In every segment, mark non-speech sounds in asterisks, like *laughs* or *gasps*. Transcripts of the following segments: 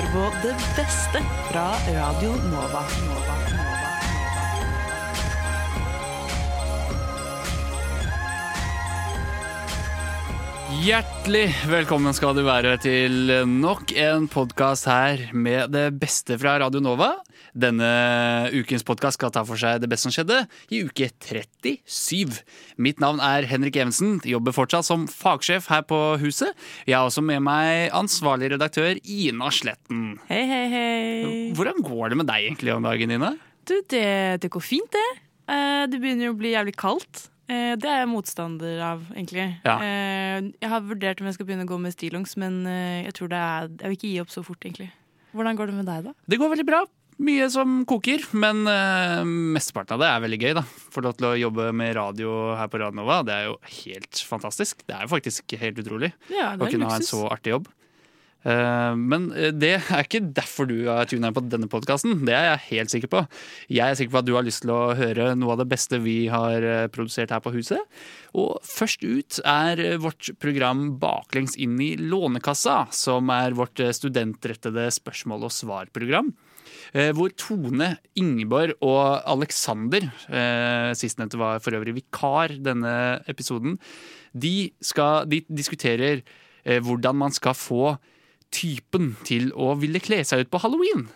hører på det beste fra Radio Nova. Hjertelig velkommen skal du være til nok en podkast her med det beste fra Radio Nova. Denne ukens podkast skal ta for seg det beste som skjedde i uke 37. Mitt navn er Henrik Evensen, jobber fortsatt som fagsjef her på huset. Jeg har også med meg ansvarlig redaktør Ina Sletten. Hei, hei, hei. Hvordan går det med deg egentlig om dagen, Ina? Du, det, det går fint, det. Eh, Det begynner jo å bli jævlig kaldt. Eh, Det er jeg motstander av, egentlig. Ja. Eh, Jeg har vurdert om jeg skal begynne å gå med stillongs, men jeg tror det er Jeg vil ikke gi opp så fort, egentlig. Hvordan går det med deg, da? Det går veldig bra. Mye som koker, men uh, mesteparten av det er veldig gøy. da Får lov til å jobbe med radio her på Radnova, det er jo helt fantastisk. Det er jo faktisk helt utrolig Ja, å kunne ha en så artig jobb. Uh, men eh, det er ikke derfor du har tunet inn på denne podkasten. Det er jeg helt sikker på. Jeg er sikker på at du har lyst til å høre noe av det beste vi har produsert her på huset. Og først ut er vårt program Baklengs inn i Lånekassa, som er vårt studentrettede spørsmål og svar-program. Eh, Hvor Tone, Ingeborg og Alexander, eh, sistnevnte var for øvrig vikar denne episoden, de, skal, de diskuterer eh, hvordan man skal få typen til å ville kle seg ut på halloween.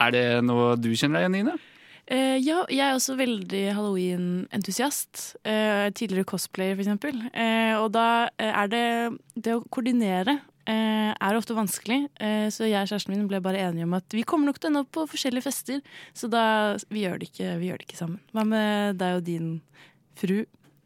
Er det noe du kjenner deg igjen i, Ine? Uh, ja, jeg er også veldig halloween-entusiast. Uh, tidligere cosplayer, eksempel. Eh, og da er det Det å koordinere eh, er ofte vanskelig. Eh, så jeg og kjæresten min ble bare enige om at vi kommer nok til å ende opp på forskjellige fester, så da vi gjør ikke, vi gjør det ikke sammen. Hva med deg og din fru?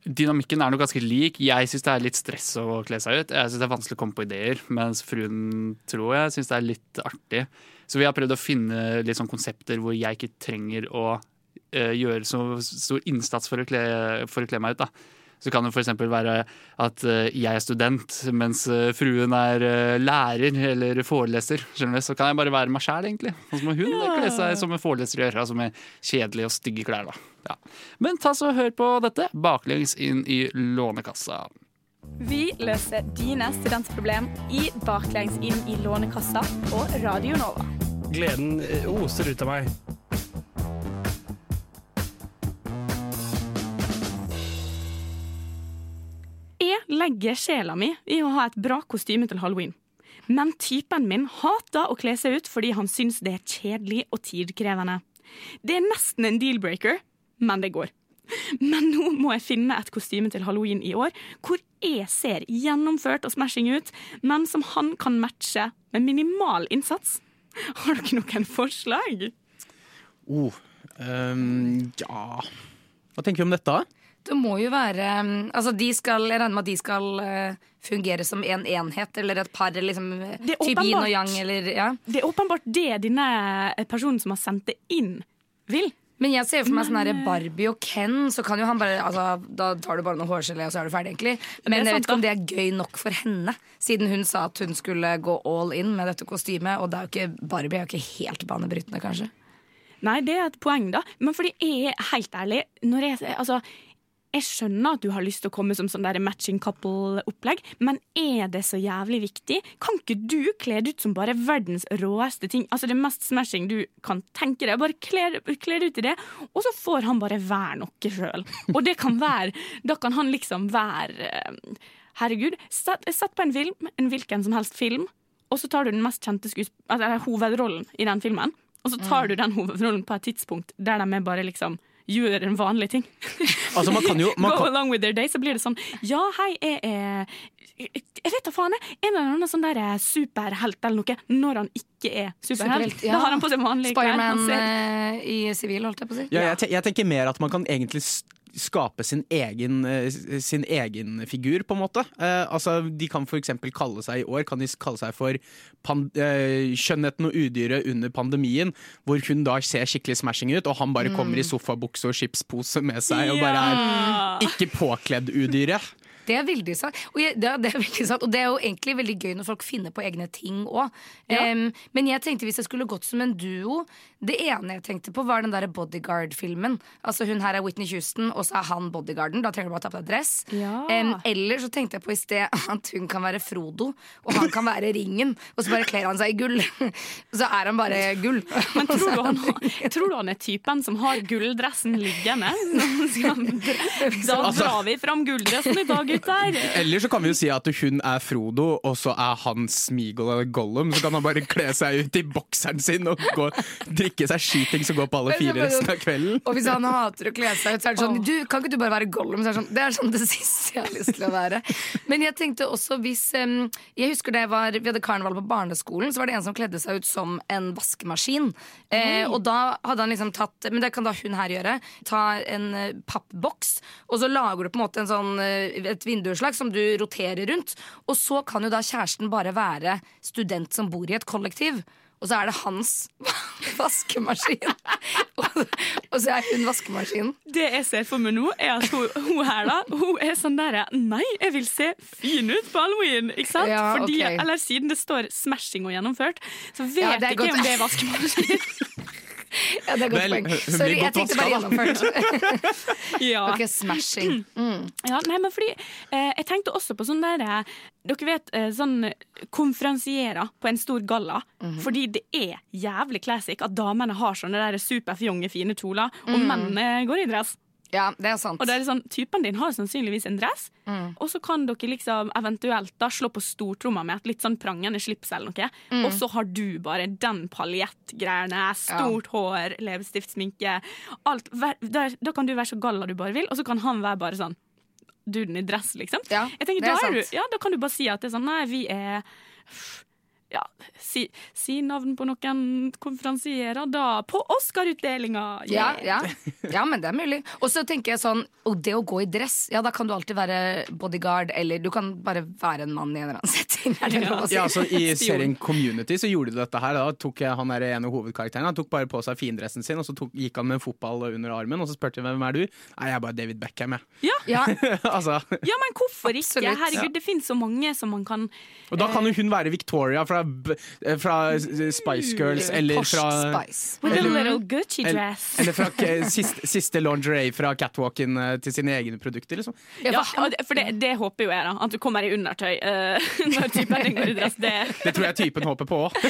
Dynamikken er nok ganske lik. Jeg syns det er litt stress å kle seg ut. Jeg syns det er vanskelig å komme på ideer, mens fruen tror jeg syns det er litt artig. Så vi har prøvd å finne litt sånn konsepter hvor jeg ikke trenger å uh, gjøre så stor innsats for å kle, for å kle meg ut. da. Så kan det f.eks. være at eh, jeg er student, mens eh, fruen er eh, lærer eller foreleser. Skjønner du? Så kan jeg bare være meg sjæl, egentlig. Og så må hun Ja. kle seg som en foreleser gjør, altså med kjedelige og stygge klær. da. Ja. Men ta så hør på dette, baklengs inn i Lånekassa. Vi løser dine studentproblem i Baklengs inn i Lånekassa på Radio Nova. Gleden oser ut av meg. Legger sjela mi i å ha et bra kostyme til halloween. Men typen min hater å kle seg ut fordi han syns det er kjedelig og tidkrevende. Det er nesten en deal-breaker, men det går. Men nå må jeg finne et kostyme til halloween i år hvor jeg ser gjennomført og smashing ut, men som han kan matche med minimal innsats. Har dere noen forslag? Oh, um, ja Hva tenker vi om dette? Det må jo være um, Altså de skal, Jeg regner med at de skal uh, fungere som en enhet, eller et par. Liksom, er yin og yang, eller ja. Det er åpenbart det denne personen som har sendt det inn, vil. Men jeg ser for meg sånn her eh, Barbie og Ken, så kan jo han bare altså, Da tar du bare noe hårgelé, og så er du ferdig, egentlig. Men jeg vet ikke om det er gøy nok for henne, siden hun sa at hun skulle gå all in med dette kostymet, og det er jo ikke Barbie er jo ikke helt banebrytende, kanskje. Nei, det er et poeng, da. Men fordi jeg er helt ærlig når jeg, altså, jeg skjønner at du har lyst til å komme som sånn der matching couple-opplegg, men er det så jævlig viktig? Kan ikke du kle deg ut som bare verdens råeste ting? Altså det mest smashing du kan tenke deg. Bare kle deg ut i det, og så får han bare være noe sjøl. Og det kan være Da kan han liksom være eh, Herregud, sett, sett på en film, en hvilken som helst film, og så tar du den mest kjente altså, hovedrollen i den filmen. Og så tar du den hovedrollen på et tidspunkt der de er bare liksom gjør en vanlig ting. *laughs* Altså, man kan jo man Go kan, along with their day, så blir det sånn Ja, hei, jeg er Jeg vet da faen, jeg. En eller annen sånn der superhelt eller noe, når han ikke er superhelt. Superhelt, ja. Da har han på seg vanlige klær. Spiderman eh, i sivil, holdt jeg på å si. ja, jeg, jeg tenker mer at man kan egentlig skape sin egen, eh, sin egen figur, på en måte. Eh, altså, de kan eksempel kalle seg i år kan de kalle seg for eh, Skjønnheten og udyret under pandemien, hvor hun da ser skikkelig smashing ut, og han bare kommer i sofabukse og chipspose med seg og bare er ikke påkledd udyret. Det er veldig sant. Og, jeg, det, er- det er veldig sant. og det er jo egentlig veldig gøy når folk finner på egne ting òg. men jeg tenkte hvis jeg skulle gått som en duo Det ene jeg tenkte på, var den der Bodyguard-filmen. Altså Hun her er Whitney Houston, og så er han bodyguarden. Da trenger du bare ta på deg dress. Ja. Um, eller så tenkte jeg på i sted *laughs* at hun kan være Frodo, og han kan være ringen. Og så bare kler han seg i gull. *laughs* Så er han bare gull. *laughs* Men tror du, han, tror du han er typen som har gulldressen liggende? Da drar vi fram gulldressen i dag, gutter. Eller så kan vi jo si at hun er Frodo, og så er han Smeagol eller Gollum. Så kan han bare kle seg ut i bokseren sin og gå, drikke seg skyting som går på alle fire resten av kvelden. Og hvis han hater å kle seg ut, så er det sånn du, Kan ikke du bare være Gollum? Så er det, sånn, det er sånn det *laughs* siste jeg har lyst til å være. Men jeg tenkte også hvis um, Jeg husker det var, vi hadde karneval på barneskolen, så var det en som kledde seg ut som en vaskemaskin. Eh, og da hadde han liksom tatt Men det kan da hun her gjøre. Ta en uh, pappboks, og så lager du på en måte en sånn, uh, et vinduslag som du roterer rundt. Og så kan jo da kjæresten bare være student som bor i et kollektiv. Og så er det hans *laughs* vaskemaskin. og, *laughs* og så er hun vaskemaskinen. Det jeg ser for meg nå, er at hun, hun her da Hun er sånn der Nei, jeg vil se fin ut på halloween! Ikke sant? Ja, Fordi, okay. Eller siden det står 'smashing' og gjennomført, så vet Ja, jeg ikke godt. om det er vaskemaskin. *laughs* Ja, det er godt Vel, poeng. Sorry, jeg tenkte bare gjennomført. *laughs* *laughs* ja. Ok, smashing. Ja, nei, men fordi eh, Jeg tenkte også på sånn der eh, Dere vet eh, sånn konferansierer på en stor galla. Mhm. Fordi det er jævlig classic at damene har sånne der superfjonge, fine kjoler, og Mhm. mennene går i dress. Ja, det er sant. Og det er sånn, Typen din har sannsynligvis en dress, Mm. og så kan dere liksom eventuelt da slå på stortromma med et litt sånn prangende slips eller noe, Mm. og så har du bare den paljettgreiene, stort hår, leppestiftsminke, alt. Da, da kan du være så galla du bare vil, og så kan han være bare sånn duden i dress, liksom. Ja, tenker, det er er du, sant. ja, da kan du bare si at det er sånn Nei, vi er ja, si, si navn på noen konferansierer, da. På Oscar-utdelinga! Ja, Yeah. ja. ja, men det er mulig. Og så tenker jeg sånn Og det å gå i dress, ja, da kan du alltid være bodyguard, eller du kan bare være en mann i en eller annen *laughs* setting. Er det lov si? Ja, så I serien Community så gjorde de dette her. Da tok jeg- han der ene hovedkarakteren Han tok bare på seg findressen sin, og så tok, gikk han med en fotball under armen. Og så spurte jeg hvem er du? Nei, jeg er bare David Beckham, jeg. Ja, *laughs* altså, Ja, men hvorfor ikke? Absolutt. Herregud, det finnes så mange som man kan og da kan jo hun være Victoria fra, B- eh, fra Spice Girls, eller Posh fra Spice. With a little Gucci dress. eller fra *laughs* siste, siste lingerie fra catwalken eh, til sine egne produkter, liksom. Ja, for det, det håper jo jeg, da. At du kommer i undertøy eh, *laughs* når typen går i dress. Det Det tror jeg typen håper på *laughs* òg.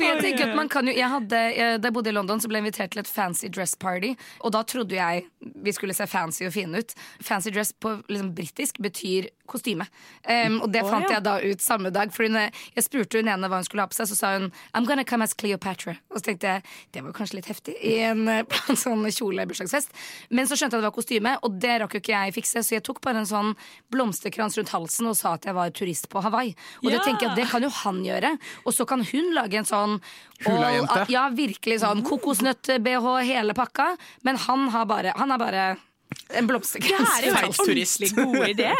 Jeg tenker at man kan jo jeg hadde, Da jeg bodde i London, så ble jeg invitert til et fancy dress party. Og da trodde jeg vi skulle se fancy og fine ut. Fancy dress på liksom, britisk betyr kostyme. Um, og det oh, fant ja. jeg da ut samme dag. For hun, jeg spurte hun ene hva hun skulle ha på seg, så sa hun I'm gonna come as Cleopatra. Og så tenkte jeg det var kanskje litt heftig i en, eh, *laughs* på en sånn kjole-bursdagsfest. Men så skjønte jeg at det var kostyme, og det rakk jo ikke jeg fikse, så jeg tok bare en sånn blomsterkrans rundt halsen og sa at jeg var turist på Hawaii. Og det Ja. tenker jeg at det kan jo han gjøre. Og så kan hun lage en sånn Hula-jente. Ja, virkelig sånn kokosnøtt-BH, hele pakka. Men han har bare, han er bare en Det blomsterkrans. Det er jo en ordentlig god idé.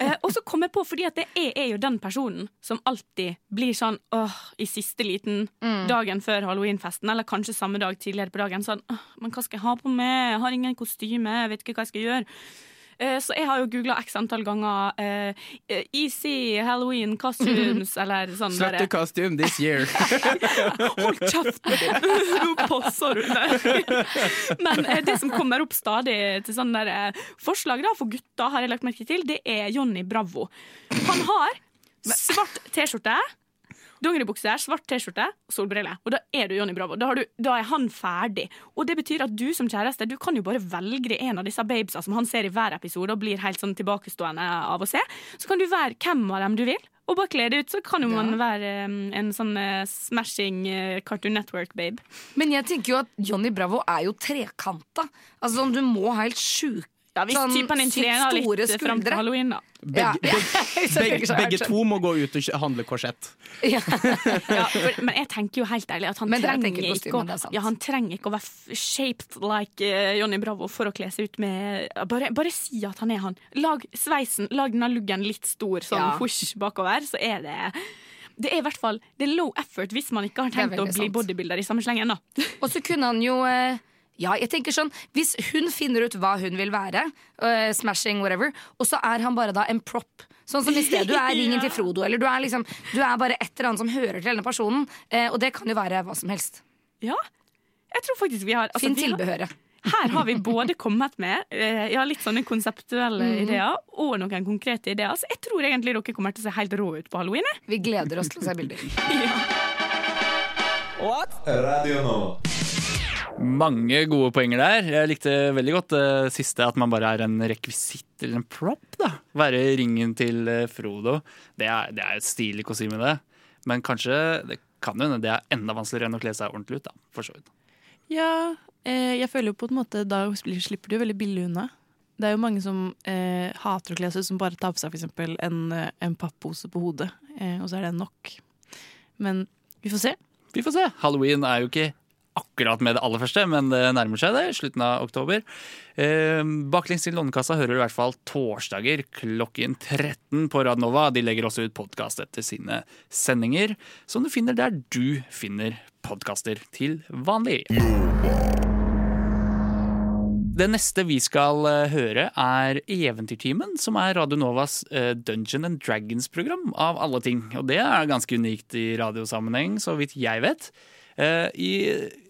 Uh, *laughs* og så kom jeg på, fordi at det er, jo den personen som alltid blir sånn åh, i siste liten dagen før halloweenfesten, eller kanskje samme dag tidligere på dagen, sånn åh, men hva skal jeg ha på meg? Jeg har ingen kostyme, jeg vet ikke hva jeg skal gjøre. Eh, Så jeg har jo googla x antall ganger uh, Easy Halloween costumes, *laughs* eller sånn Slutty derre- costume this year. *laughs* Hold kjeft! *laughs* Nå passer du deg. Men uh, det som kommer opp stadig til sånne der, uh, forslag da, for gutter, har jeg lagt merke til, det er Johnny Bravo. Han har svart T-skjorte, dongeribukser, svart T-skjorte og solbriller. Og da er du Johnny Bravo. Da, har du, da er han ferdig. Og det betyr at du som kjæreste du kan jo bare velge en av disse babesa som han ser i hver episode og blir helt sånn tilbakestående av å se. Så kan du være hvem av dem du vil. Og bare kle det ut, så kan jo man være um, en sånn eh, smashing eh, Cartoon Network-babe. Men jeg tenker jo at Johnny Bravo er jo trekanta. Altså sånn, Du må ha helt sjukt Ja, hvis sånn typen din trener litt fram til halloween, da. Begge, begge, *laughs* begge sånn. to må gå ut og handle korsett. Ja. *laughs* Ja, for, men jeg tenker jo helt ærlig at han trenger, ikke å, ja, han trenger ikke å være shaped like uh, Johnny Bravo for å kle seg ut med Bare, bare si at han er han. Lag sveisen, lag denne luggen litt stor, sånn Ja. husj bakover, så er det det er i hvert fall det er low effort hvis man ikke har tenkt å bli sant. bodybuilder i samme slengen. da. Og så kunne han jo eh, Ja, jeg tenker sånn Hvis hun finner ut hva hun vil være, uh, smashing, whatever, og så er han bare da en prop. Sånn som i sted, Du er *laughs* ringen til Frodo, eller du er, liksom, du er bare et eller annet som hører til denne personen. Uh, og det kan jo være hva som helst. Ja, jeg tror faktisk vi har altså, Finn tilbehøret. Her har vi både kommet med eh, ja, litt sånne konseptuelle mm. ideer og noen konkrete ideer. Så jeg tror egentlig dere kommer til å se helt rå ut på halloween. Vi gleder oss til å se bilder. *laughs* What? Radio Nova. Mange gode poenger der. Jeg likte veldig godt det siste, at man bare er en rekvisitt eller en prop. da. Være ringen til eh, Frodo. Det er, det er et stilig kostyme, det. Men kanskje det kan jo hende det er enda vanskeligere enn å kle seg ordentlig ut. da, for så vidt. Ja, eh, jeg føler jo på en måte da slipper du veldig billig unna. Det er jo mange som eh, hater å kle seg ut, som bare tar på seg eksempel en, eh, en pappose på hodet, eh, og så er det nok. Men vi får se. Vi får se. Halloween er jo ikke akkurat med det aller første, men det nærmer seg det. Slutten av oktober. Eh, Baklengs til Lånekassa hører du i hvert fall torsdager klokken 13 på Radnova. De legger også ut podkast etter sine sendinger, som du finner der du finner podkaster til vanlig. Det neste vi skal eh, høre, er Eventyrtimen, som er Radio Novas eh, Dungeon and Dragons-program, av alle ting. Og det er ganske unikt i radiosammenheng, så vidt jeg vet. Eh, I,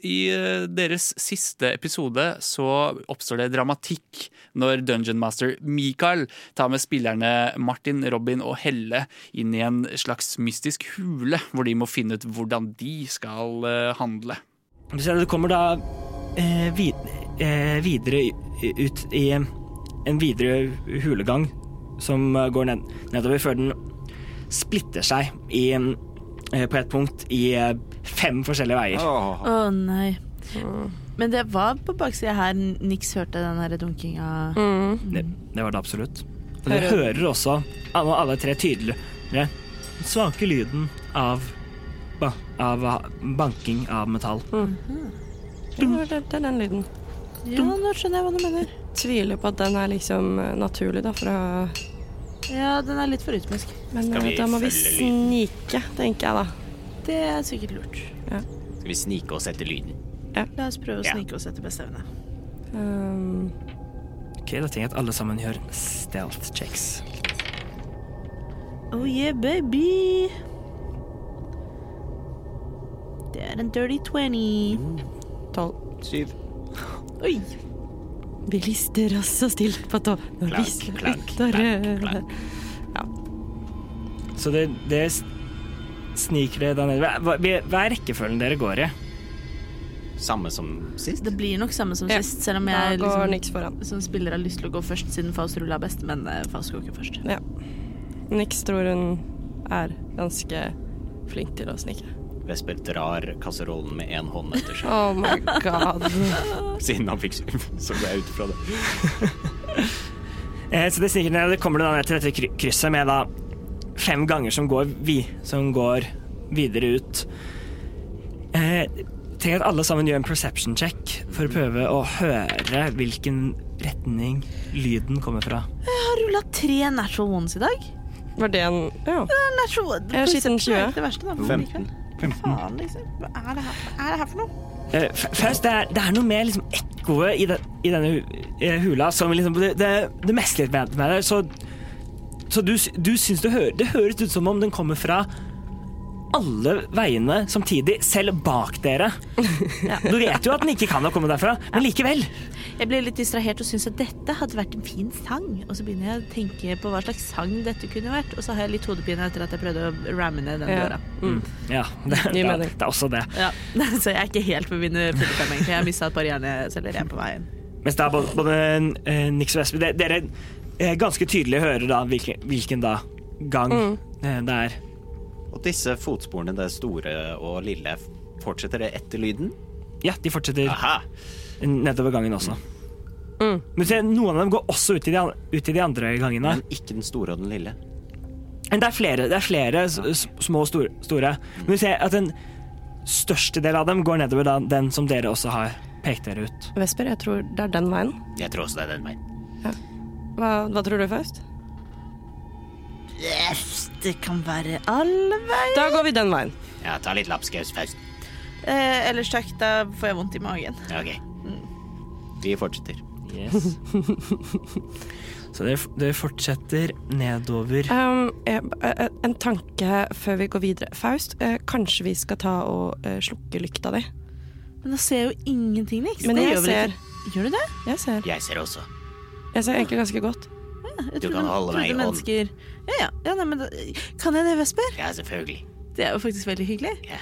i eh, deres siste episode så oppstår det dramatikk når Dungeon Master Mikael tar med spillerne Martin, Robin og Helle inn i en slags mystisk hule, hvor de må finne ut hvordan de skal eh, handle. Du kommer da eh, vid, eh, videre ut i en videre hulegang som går ned, nedover før den splitter seg i, eh, på et punkt i eh, fem forskjellige veier. Å nei. Men det var på baksida her Nix hørte den her dunkinga. Det, det var det absolutt. Og du hører også alle, alle tre tydeligere den svake lyden av, ba, av banking av metall. Ja, det, det er den lyden. Ja, nå skjønner jeg hva du mener. Tviler på at den er liksom eh, naturlig, da, fra Ja, den er litt for rytmisk. Men Skal vi eh, da må vi følge lyden? snike, tenker jeg da. Det er sikkert lurt. Skal vi snike oss etter lyden? La oss prøve å Ja. snike oss etter beste evne. Um, Ok, Da tenker jeg at alle sammen gjør stealth checks. Oh yeah, baby! Det er en dirty 20. tolv. Syv. Oi! Vi lister oss så stilt på tå. Når vi Klank, klank, slutter klank, Så det, det sniker det da nede. Hva, hva hva er rekkefølgen dere går i? Samme som sist? Det blir nok samme som Ja. sist, selv om jeg går liksom, foran. som spiller har lyst til å gå først, siden Faust ruller best, men eh, Faust går ikke først. Nix tror hun er ganske flink til å snike. Vesper drar kasserollen med én hånd etter seg, Oh my god. *laughs* siden han fikk syv. Så går jeg ut fra det. *laughs* Eh, så det sniker ned, det kommer da ned til dette krysset med da fem ganger som går, vi, som går videre ut. Eh, tenk at alle sammen gjør en perception check for å prøve å høre hvilken retning lyden kommer fra. Jeg har rulla tre natural ones i dag. Var det en Ja. Natural, Jeg har 20. Det det verste, da. men 15. Faen, liksom. Hva er det her, er det her for noe? Uh, først, det er, det er noe med liksom ekkoet i, den- i denne hula som liksom Det, det, det litt med, det. Så, så du, du syns det, hø- det høres ut som om den kommer fra alle veiene samtidig, selv bak dere. *laughs* Du vet jo at den ikke kan ha kommet derfra, men likevel. Jeg ble litt distrahert og syntes at dette hadde vært en fin sang. Og så begynner jeg å tenke på hva slags sang dette kunne vært, og så har jeg litt hodepine etter at jeg prøvde å ramme ned den Ja. døra. Mm. Ja, *laughs* det, det, det, det er også det. Ja. *laughs* Så jeg er ikke helt på mine fulle fem, egentlig. Jeg har mista et par hjerneceller igjen på veien. Mens da både, både eh, Nix og Espen Dere er ganske tydelig hører da hvilken, hvilken da gang Mm. eh, det er. Og disse fotsporene, det store og lille, fortsetter det etter lyden? Ja, de fortsetter Aha! Nedover gangen også. Mm. Men se, noen av dem går også ut i de, ut i de andre gangene. Men ikke den store og den lille. Men det er flere, det er flere s- små og store, store. Men vi ser at den største delen av dem går nedover da, den som dere også har pekt dere ut. Vesper, jeg tror det er den veien. Jeg tror også det er den veien. Hva, hva tror du, Faust? Yes, det kan være alle veier. Da går vi den veien. Ja, ta litt lapskaus, Faust. Eh, ellers takk, da får jeg vondt i magen. Ja, Ok. Vi fortsetter. Yes. *laughs* Så det, det fortsetter nedover. Um, eh, eh, en tanke før vi går videre. Faust, eh, kanskje vi skal ta og eh, slukke lykta di? Men da ser jeg jo ingenting, Nix. Men jeg, jeg ser. Gjør du det? Jeg ser. Jeg ser også. Jeg ser egentlig ganske godt. Ja, Du kan holde meg i hånd. Ja, ja. ja nei, men da, kan jeg det, Vesper? Ja, selvfølgelig. Det er jo faktisk veldig hyggelig. Ja.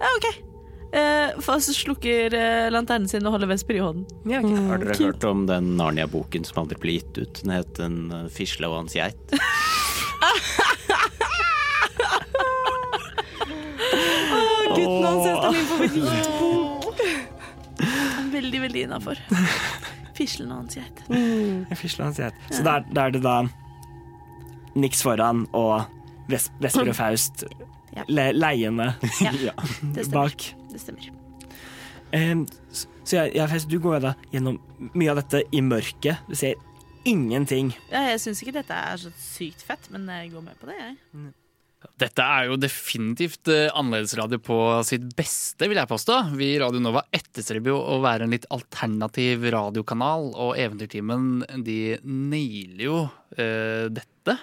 Ja, OK. Eh, Faust slukker eh, lanternen sin og holder Vesper i hånden. Ja, ok. Har dere hørt om den Narnia-boken som aldri ble gitt ut? Den het En eh, fisle og hans geit. *laughs* Gutten hans setter min favorittbok. Veldig, veldig innafor. Fislen og hans geit. Fisle og hans geit. Så der, er, er det da Nix foran og Vesper og Faust Ja. le leiende Ja. bak. Det stemmer. Em, så jeg, jeg, du går da gjennom mye av dette i mørket. Du ser ingenting. Ja, jeg syns ikke dette er så sykt fett, men jeg går med på det, jeg. Dette er jo definitivt eh, annerledesradio på sitt beste, vil jeg påstå. Vi i Radio Nova etterstreber jo å være en litt alternativ radiokanal, og Eventyrtimen de nailer jo uh, dette.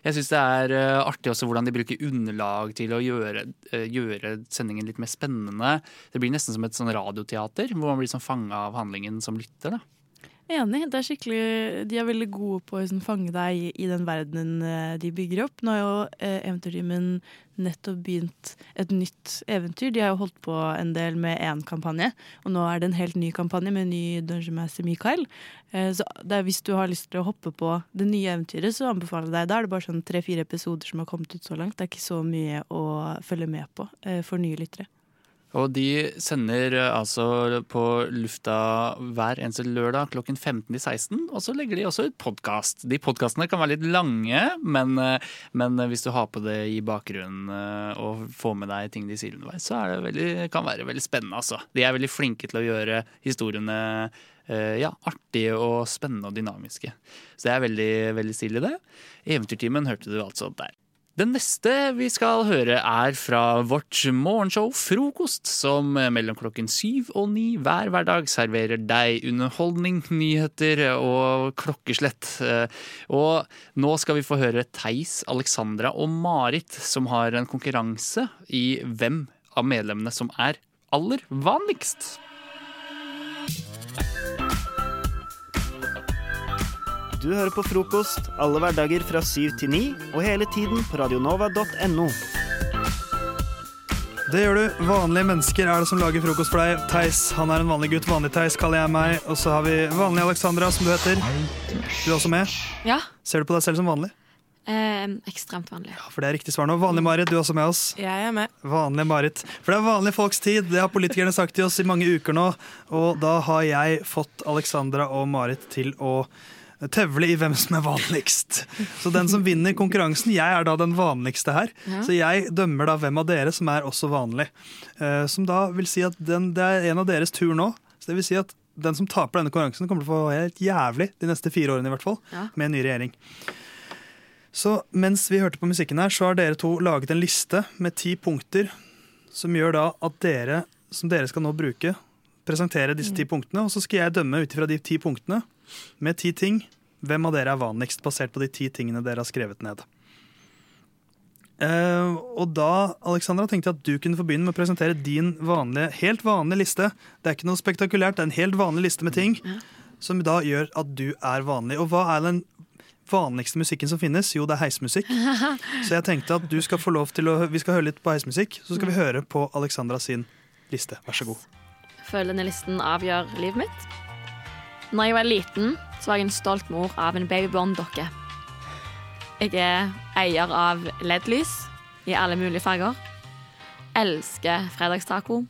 Jeg syns det er eh, artig også hvordan de bruker underlag til å gjøre, eh, gjøre sendingen litt mer spennende. Det blir nesten som et sånn radioteater, hvor man blir sånn fanga av handlingen som lytter. da. Enig. det er skikkelig, De er veldig gode på å liksom, fange deg i, den verdenen eh, de bygger opp. Nå har jo eh, Eventyrtimen nettopp begynt et nytt eventyr. De har jo holdt på en del med én kampanje, og nå er det en helt ny kampanje med ny Dungeon Master Mikael. Eh, så er, hvis du har lyst til å hoppe på det nye eventyret, så anbefaler jeg deg. Da er det bare sånn tre-fire episoder som har kommet ut så langt. Det er ikke så mye å følge med på eh, for nye lyttere. Og de sender eh, altså på lufta hver eneste lørdag klokken 15 til 16. Og så legger de også ut podkast. De podkastene kan være litt lange, men, eh, men hvis du har på det i bakgrunnen eh, og får med deg ting de sier underveis, så det veldig, kan være veldig spennende, altså. De er veldig flinke til å gjøre historiene ja, artige og spennende og dynamiske. Så det er veldig, veldig stilig, det. Eventyrtimen hørte du altså der. Den neste vi skal høre er fra vårt morgenshow Frokost, som mellom klokken syv og ni hver hverdag serverer deg underholdning, nyheter og klokkeslett. Og nå skal vi få høre Theis, Alexandra og Marit som har en konkurranse i hvem av medlemmene som er aller vanligst. Du hører på frokost alle hverdager fra syv til ni, og hele tiden på radionova.no. Det gjør du. Vanlige mennesker er det som lager frokost for deg. Theis han er en vanlig gutt. Vanlig Theis kaller jeg meg. Og så har vi vanlig Alexandra, som du heter. Du er også med. Ja. Ser du på deg selv som vanlig? Eh, ekstremt vanlig. Ja, For det er riktig svar nå. Vanlig Marit, du er også med oss. Jeg er med. Vanlig Marit. For det er vanlige folks tid. Det har politikerne sagt til oss i mange uker nå. Og da har jeg fått Alexandra og Marit til å tevle i hvem som er vanligst. Så den som vinner konkurransen, jeg er da den vanligste her. Ja. Så jeg dømmer da hvem av dere som er også vanlig. Eh, Som da vil si at den, det er en av deres tur nå. Så det vil si at den som taper denne konkurransen, kommer til å få helt jævlig de neste fire årene i hvert fall, Ja. med en ny regjering. Så mens vi hørte på musikken her, så har dere to laget en liste med ti punkter som gjør da at dere, som dere skal nå bruke, presentere disse ti punktene, og så skal jeg dømme ut ifra de ti punktene med ti ting. Hvem av dere er vanligst, basert på de ti tingene dere har skrevet ned. Uh, og da, Alexandra, tenkte jeg at du kunne få begynne med å presentere din vanlige, helt vanlige liste. Det er ikke noe spektakulært, det er en helt vanlig liste med ting som da gjør at du er vanlig. Og hva er den vanligste musikken som finnes? Jo, det er heismusikk. *laughs* Så jeg tenkte at du skal få lov til å Vi skal høre litt på heismusikk, så skal vi høre på Alexandra sin liste. Vær så god. Føler denne listen avgjør livet mitt. Når jeg var liten, så var jeg en stolt mor av en babyborn-dokke. Jeg er eier av LED-lys i alle mulige farger. Elsker fredagstaco.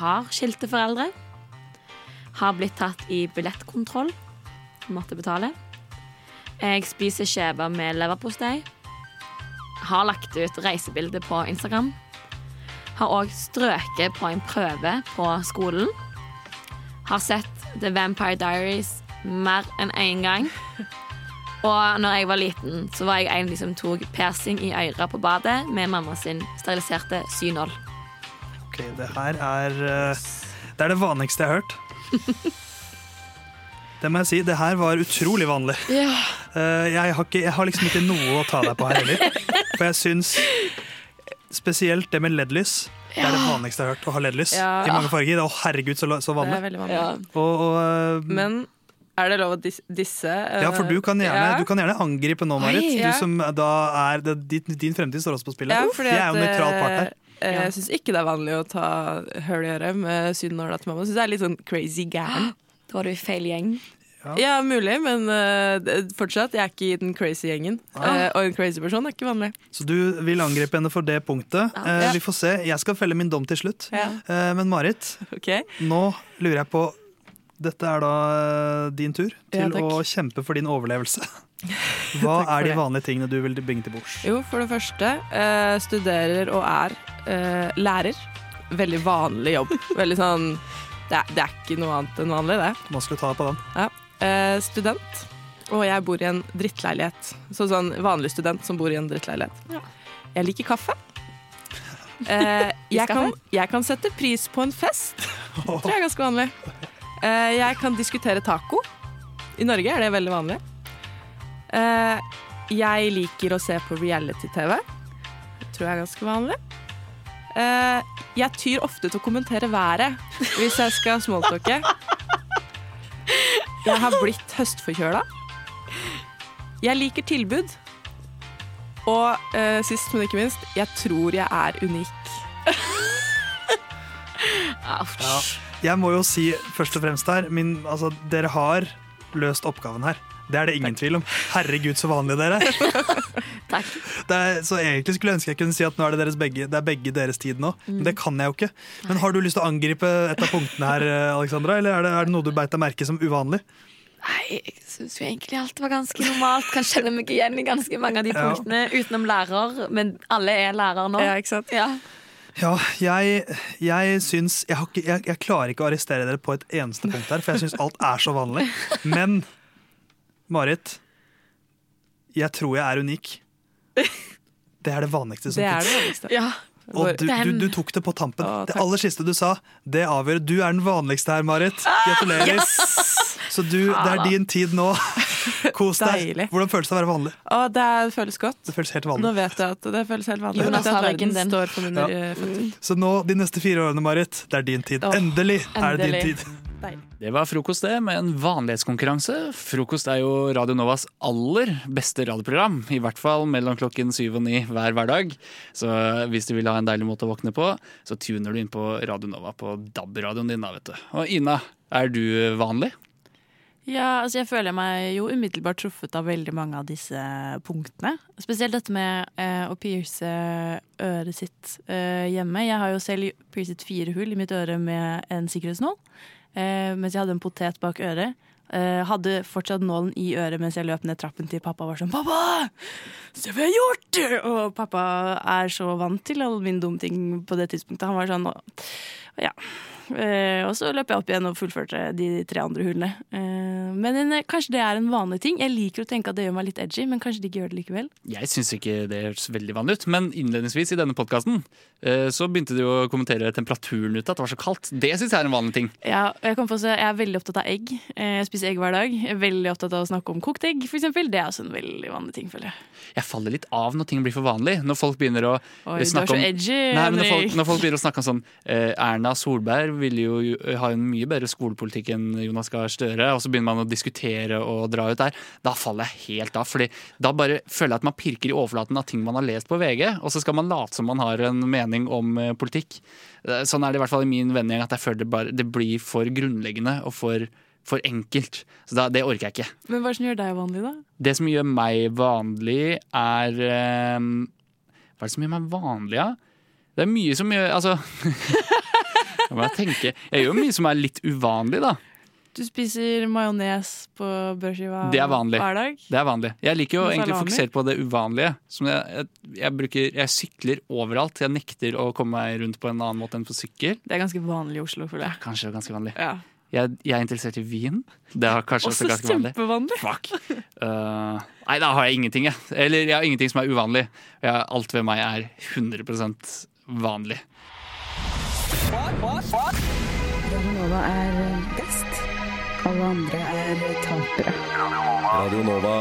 Har skilte foreldre. Har blitt tatt i billettkontroll. Måtte betale. Jeg spiser skjeve med leverpostei. Har lagt ut reisebilde på Instagram. Har òg strøket på en prøve på skolen. Har sett The Vampire Diaries mer enn én gang. Og når jeg var liten, så var jeg en som tok persing i øret på badet med mamma sin steriliserte synål. Ok, Det her er eh, Det er det vanligste jeg har hørt. *laughs* Det må jeg si, det her var utrolig vanlig. Ja. Eh, jeg, har ikke, jeg har liksom ikke noe å ta deg på her heller. For jeg syns spesielt det med LED-lys. Det er det vanligste jeg har hørt, å ha LED-lys Ja. i mange farger. Å herregud, så, så Det vanlig. er vanlig. Ja. Og, og, eh, Men er det lov å disse? eh, ja, for du kan gjerne, ja. du kan gjerne angripe nå, Marit. Oi. Du som da er det, din, din fremtid står også på spillet. Ja, jeg er jo nøytral part her. eh, Jeg syns ikke det er vanlig å ta høl i øret med sydnåla til mamma. Jeg synes det er litt sånn crazy gæren. *gasps* Da var du i feil gjeng. Ja, mulig, men uh, fortsatt, jeg er ikke i den crazy gjengen. Ah. Uh, og en crazy person er ikke vanlig. Så du vil angripe henne for det punktet. Ja. Uh, vi får se. Jeg skal felle min dom til slutt. Ja. Men Marit, nå lurer jeg på Dette er da din tur til å kjempe for din overlevelse. *laughs* Hva er de vanlige tingene du vil bringe til bords? Jo, for det første, studerer og er lærer. Veldig vanlig jobb. Veldig sånn det er, det er ikke noe annet enn vanlig, det. Man skal ta på den. Ja. Eh, student. Og jeg bor i en drittleilighet. Så sånn vanlig student som bor i en drittleilighet. Jeg liker kaffe. Eh, *laughs* jeg, kan, jeg kan sette pris på en fest. Det tror jeg er ganske vanlig. Eh, jeg kan diskutere taco. I Norge er det veldig vanlig. Eh, jeg liker å se på reality-TV. Det tror jeg er ganske vanlig. Eh, jeg tyr ofte til å kommentere været hvis jeg skal smalltalke. Jeg har blitt høstforkjøla. Jeg liker tilbud. Og eh, sist, men ikke minst, jeg tror jeg er unik. Ja. Jeg må jo si først og fremst her min, altså, Dere har løst oppgaven her. Det er det ingen tvil om. Herregud, så vanlige dere *laughs* Takk. Det er. Så egentlig skulle jeg ønske jeg kunne si at nå er det, deres begge, det er begge deres tid nå. Men det kan jeg jo ikke. Men har du lyst til å angripe et av punktene her, eh, Alexandra? Eller er det, er det noe du beit deg merke som uvanlig? Nei, jeg syns jo egentlig alt var ganske normalt. Kan kjenne meg igjen i ganske mange av de Ja. punktene, utenom lærer. Men alle er lærer nå. Ja, ikke sant? Ja. Ja, jeg, jeg syns jeg, har ikke, jeg, jeg klarer ikke å arrestere dere på et eneste punkt her, for jeg syns alt er så vanlig. *laughs* Men Marit, jeg tror jeg er unik. *laughs* Det er det vanligste som Det det vanligste. Ja. Og du, du, du tok det på tampen. det aller siste du sa, det avgjør. Du er den vanligste her, Marit. Gratulerer. Så du, det er din tid nå. *laughs* Kos deg. Hvordan føles det å være vanlig? Å, det er- føles godt. Det føles helt Nå vanlig. vet jeg at det føles helt vanlig. Jonas At har verden din. står på mine Ja. eh. Så nå, de neste fire årene, Marit, det er din tid. Endelig er det din endelig. Tid. Det var frokost, det, med en vanlighetskonkurranse. Frokost er jo Radio Novas aller beste radioprogram. I hvert fall mellom klokken syv og ni hver hverdag. Så hvis du vil ha en deilig måte å våkne på, så tuner du inn på Radio Nova på DAB-radioen din. da, vet du. Og Ina, er du vanlig? Ja, altså jeg føler meg jo umiddelbart truffet av veldig mange av disse punktene. Spesielt dette med eh, å pierce øret sitt eh, hjemme. Jeg har jo selv piercet fire hull i mitt øre med en sikkerhetsnål. Eh, mens jeg hadde en potet bak øret. Eh, hadde fortsatt nålen i øret mens jeg løp ned trappen til pappa var sånn 'Pappa! Se hva jeg har gjort!' Og pappa er så vant til alle mine dumme ting på det tidspunktet. Han var sånn Ja. Eh, og så løp jeg opp igjen og fullførte de tre andre hullene. Eh, men en, kanskje det er en vanlig ting. Jeg liker å tenke at det gjør meg litt edgy, men kanskje de ikke gjør det likevel. Jeg syns ikke det høres veldig vanlig ut, men innledningsvis i denne podkasten så begynte du å kommentere temperaturen ute, at det var så kaldt. Det syns jeg er en vanlig ting. Ja, jeg, kom på å si, jeg er veldig opptatt av egg. Eh, Jeg spiser egg hver dag. Jeg er veldig opptatt av å snakke om kokt egg, f.eks. Det er også en veldig vanlig ting, føler jeg. Jeg faller litt av når ting blir for vanlig. Når folk begynner å Oi, du er snakke så om edgy, Nei, men når, folk, Henrik. når folk begynner å snakke om sånn eh, Erna Solberg ville jo ha en mye bedre skolepolitikk enn Jonas Gahr Støre, og så begynner man å diskutere og dra ut der, da faller jeg helt av. Fordi da bare føler jeg at man pirker i overflaten av ting man har lest på VG, og så skal man late som man har en mening om eh, politikk. Eh, Sånn er det i hvert fall i min vennegjeng, at jeg føler det, bare, det blir for grunnleggende og for, for enkelt. Så da, det orker jeg ikke. Men hva er det som gjør deg vanlig, da? Det som gjør meg vanlig, er um, Hva er det som gjør meg vanlig, da? Det er mye som gjør Altså *laughs* Jeg bare tenker, Jeg gjør mye som er litt uvanlig, da. Du spiser majones på brødskiva er hver dag? Det er vanlig. Jeg liker jo egentlig å fokusere på det uvanlige. Som jeg, jeg, jeg, bruker, jeg sykler overalt. Jeg nekter å komme meg rundt på en annen måte enn på sykkel. Det er ganske vanlig i Oslo, føler jeg. Kanskje ganske vanlig. Ja. Jeg, er interessert i vin. Det er kanskje også, Også ganske vanlig. kjempevanlig. Fuck. Uh, nei, da har jeg ingenting, jeg. Eller jeg har ingenting som er uvanlig. Alt ved meg er 100% vanlig. Radio Nova er best. Alle andre er tapere. Radio Nova.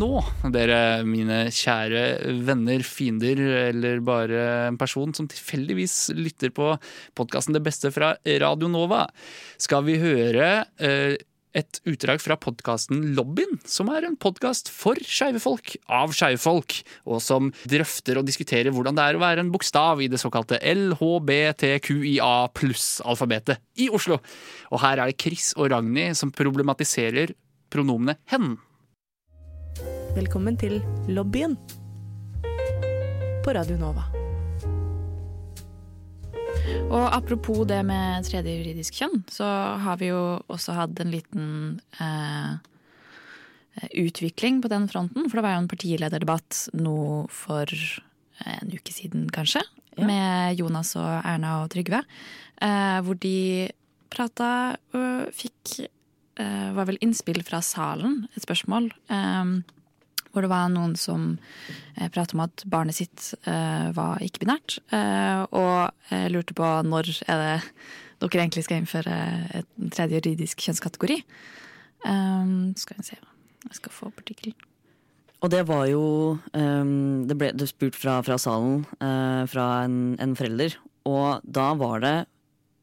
Nå, dere mine kjære venner, fiender, eller bare en person som tilfeldigvis lytter på podkasten Det beste fra Radio Nova, skal vi høre eh, et utdrag fra podkasten Lobbyen, som er en podkast for skeive folk, av skeive folk, og som drøfter og diskuterer hvordan det er å være en bokstav i det såkalte LHBTQIA pluss-alfabetet i Oslo. Og her er det Chris og Ragnhild som problematiserer pronomene hen. Velkommen til lobbyen på Radio Nova. Og apropos det med tredje juridisk kjønn, så har vi jo også hatt en liten eh, utvikling på den fronten. For det var jo en partilederdebatt nå for en uke siden, kanskje. Med Jonas og Erna og Trygve. Eh, hvor de prata og fikk eh, Var vel innspill fra salen, et spørsmål. Eh, hvor det var noen som eh, pratet om at barnet sitt eh, var ikke-binært. Eh, og eh, lurte på når er det dere egentlig skal innføre en tredje juridisk kjønnskategori. Um, skal vi se Jeg skal få opp. Og det var jo um, Det ble det spurt fra, fra salen uh, fra en, en forelder, og da var det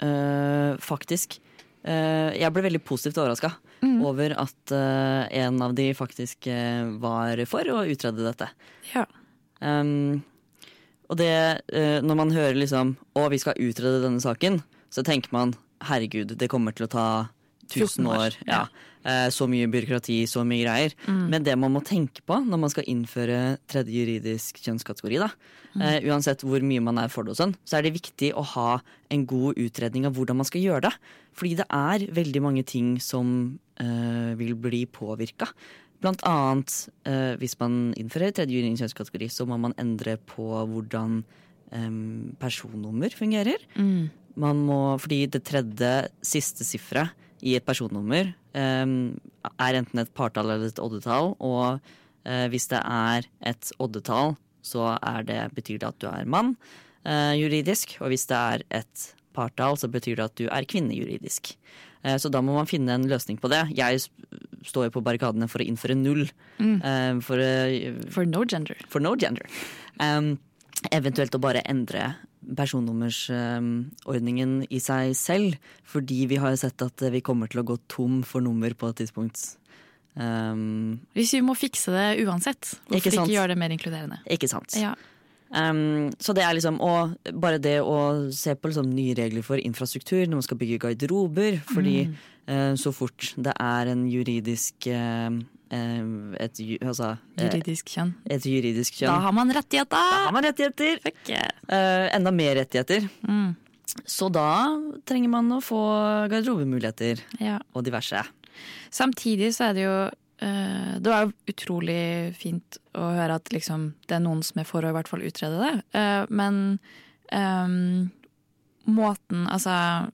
uh, faktisk uh, Jeg ble veldig positivt overraska over at uh, en av de faktisk uh, var for å utrede dette. Ja. Um, og det uh, Når man hører liksom Å, vi skal utrede denne saken, så tenker man herregud, det kommer til å ta 1000 år. Ja. Eh, så mye byråkrati, så mye greier. Mm. Men det man må tenke på når man skal innføre tredje juridisk kjønnskategori, da, Mm. eh, uansett hvor mye man er for det og sånn, så er det viktig å ha en god utredning av hvordan man skal gjøre det. Fordi det er veldig mange ting som øh, vil bli påvirka. Blant annet øh, hvis man innfører tredje juridisk kjønnskategori, så må man endre på hvordan øh, personnummer fungerer. Mm. Man må, fordi det tredje siste sifferet i et personnummer em, er enten et partall eller et oddetall. Og eh, hvis det er et oddetall, så er det, betyr det at du er mann eh, juridisk. Og hvis det er et partall, så betyr det at du er kvinne juridisk. Eh, så da må man finne en løsning på det. Jeg står jo på barrikadene for å innføre null. Mm. eh, for, For no gender. For no gender. Um, eventuelt å bare endre personnummersordningen i seg selv. Fordi vi har sett at vi kommer til å gå tom for nummer på et tidspunkt. Um, Hvis vi må fikse det uansett, hvorfor Ikke ikke, gjøre det mer inkluderende? ikke sant? Ja. Um, så det er liksom og bare det å se på liksom nye regler for infrastruktur når man skal bygge garderober. Fordi Mm. uh, så fort det er en juridisk eh, et, altså, eh, Juridisk kjønn. Et juridisk kjønn. Da har man rettigheter! Da har man rettigheter! Eh, enda mer rettigheter. Mm. Så da trenger man å få garderobemuligheter Ja. og diverse. Samtidig så er det jo eh, Det var jo utrolig fint å høre at liksom, det er noen som er for å i hvert fall utrede det. Eh, men ehm, måten Altså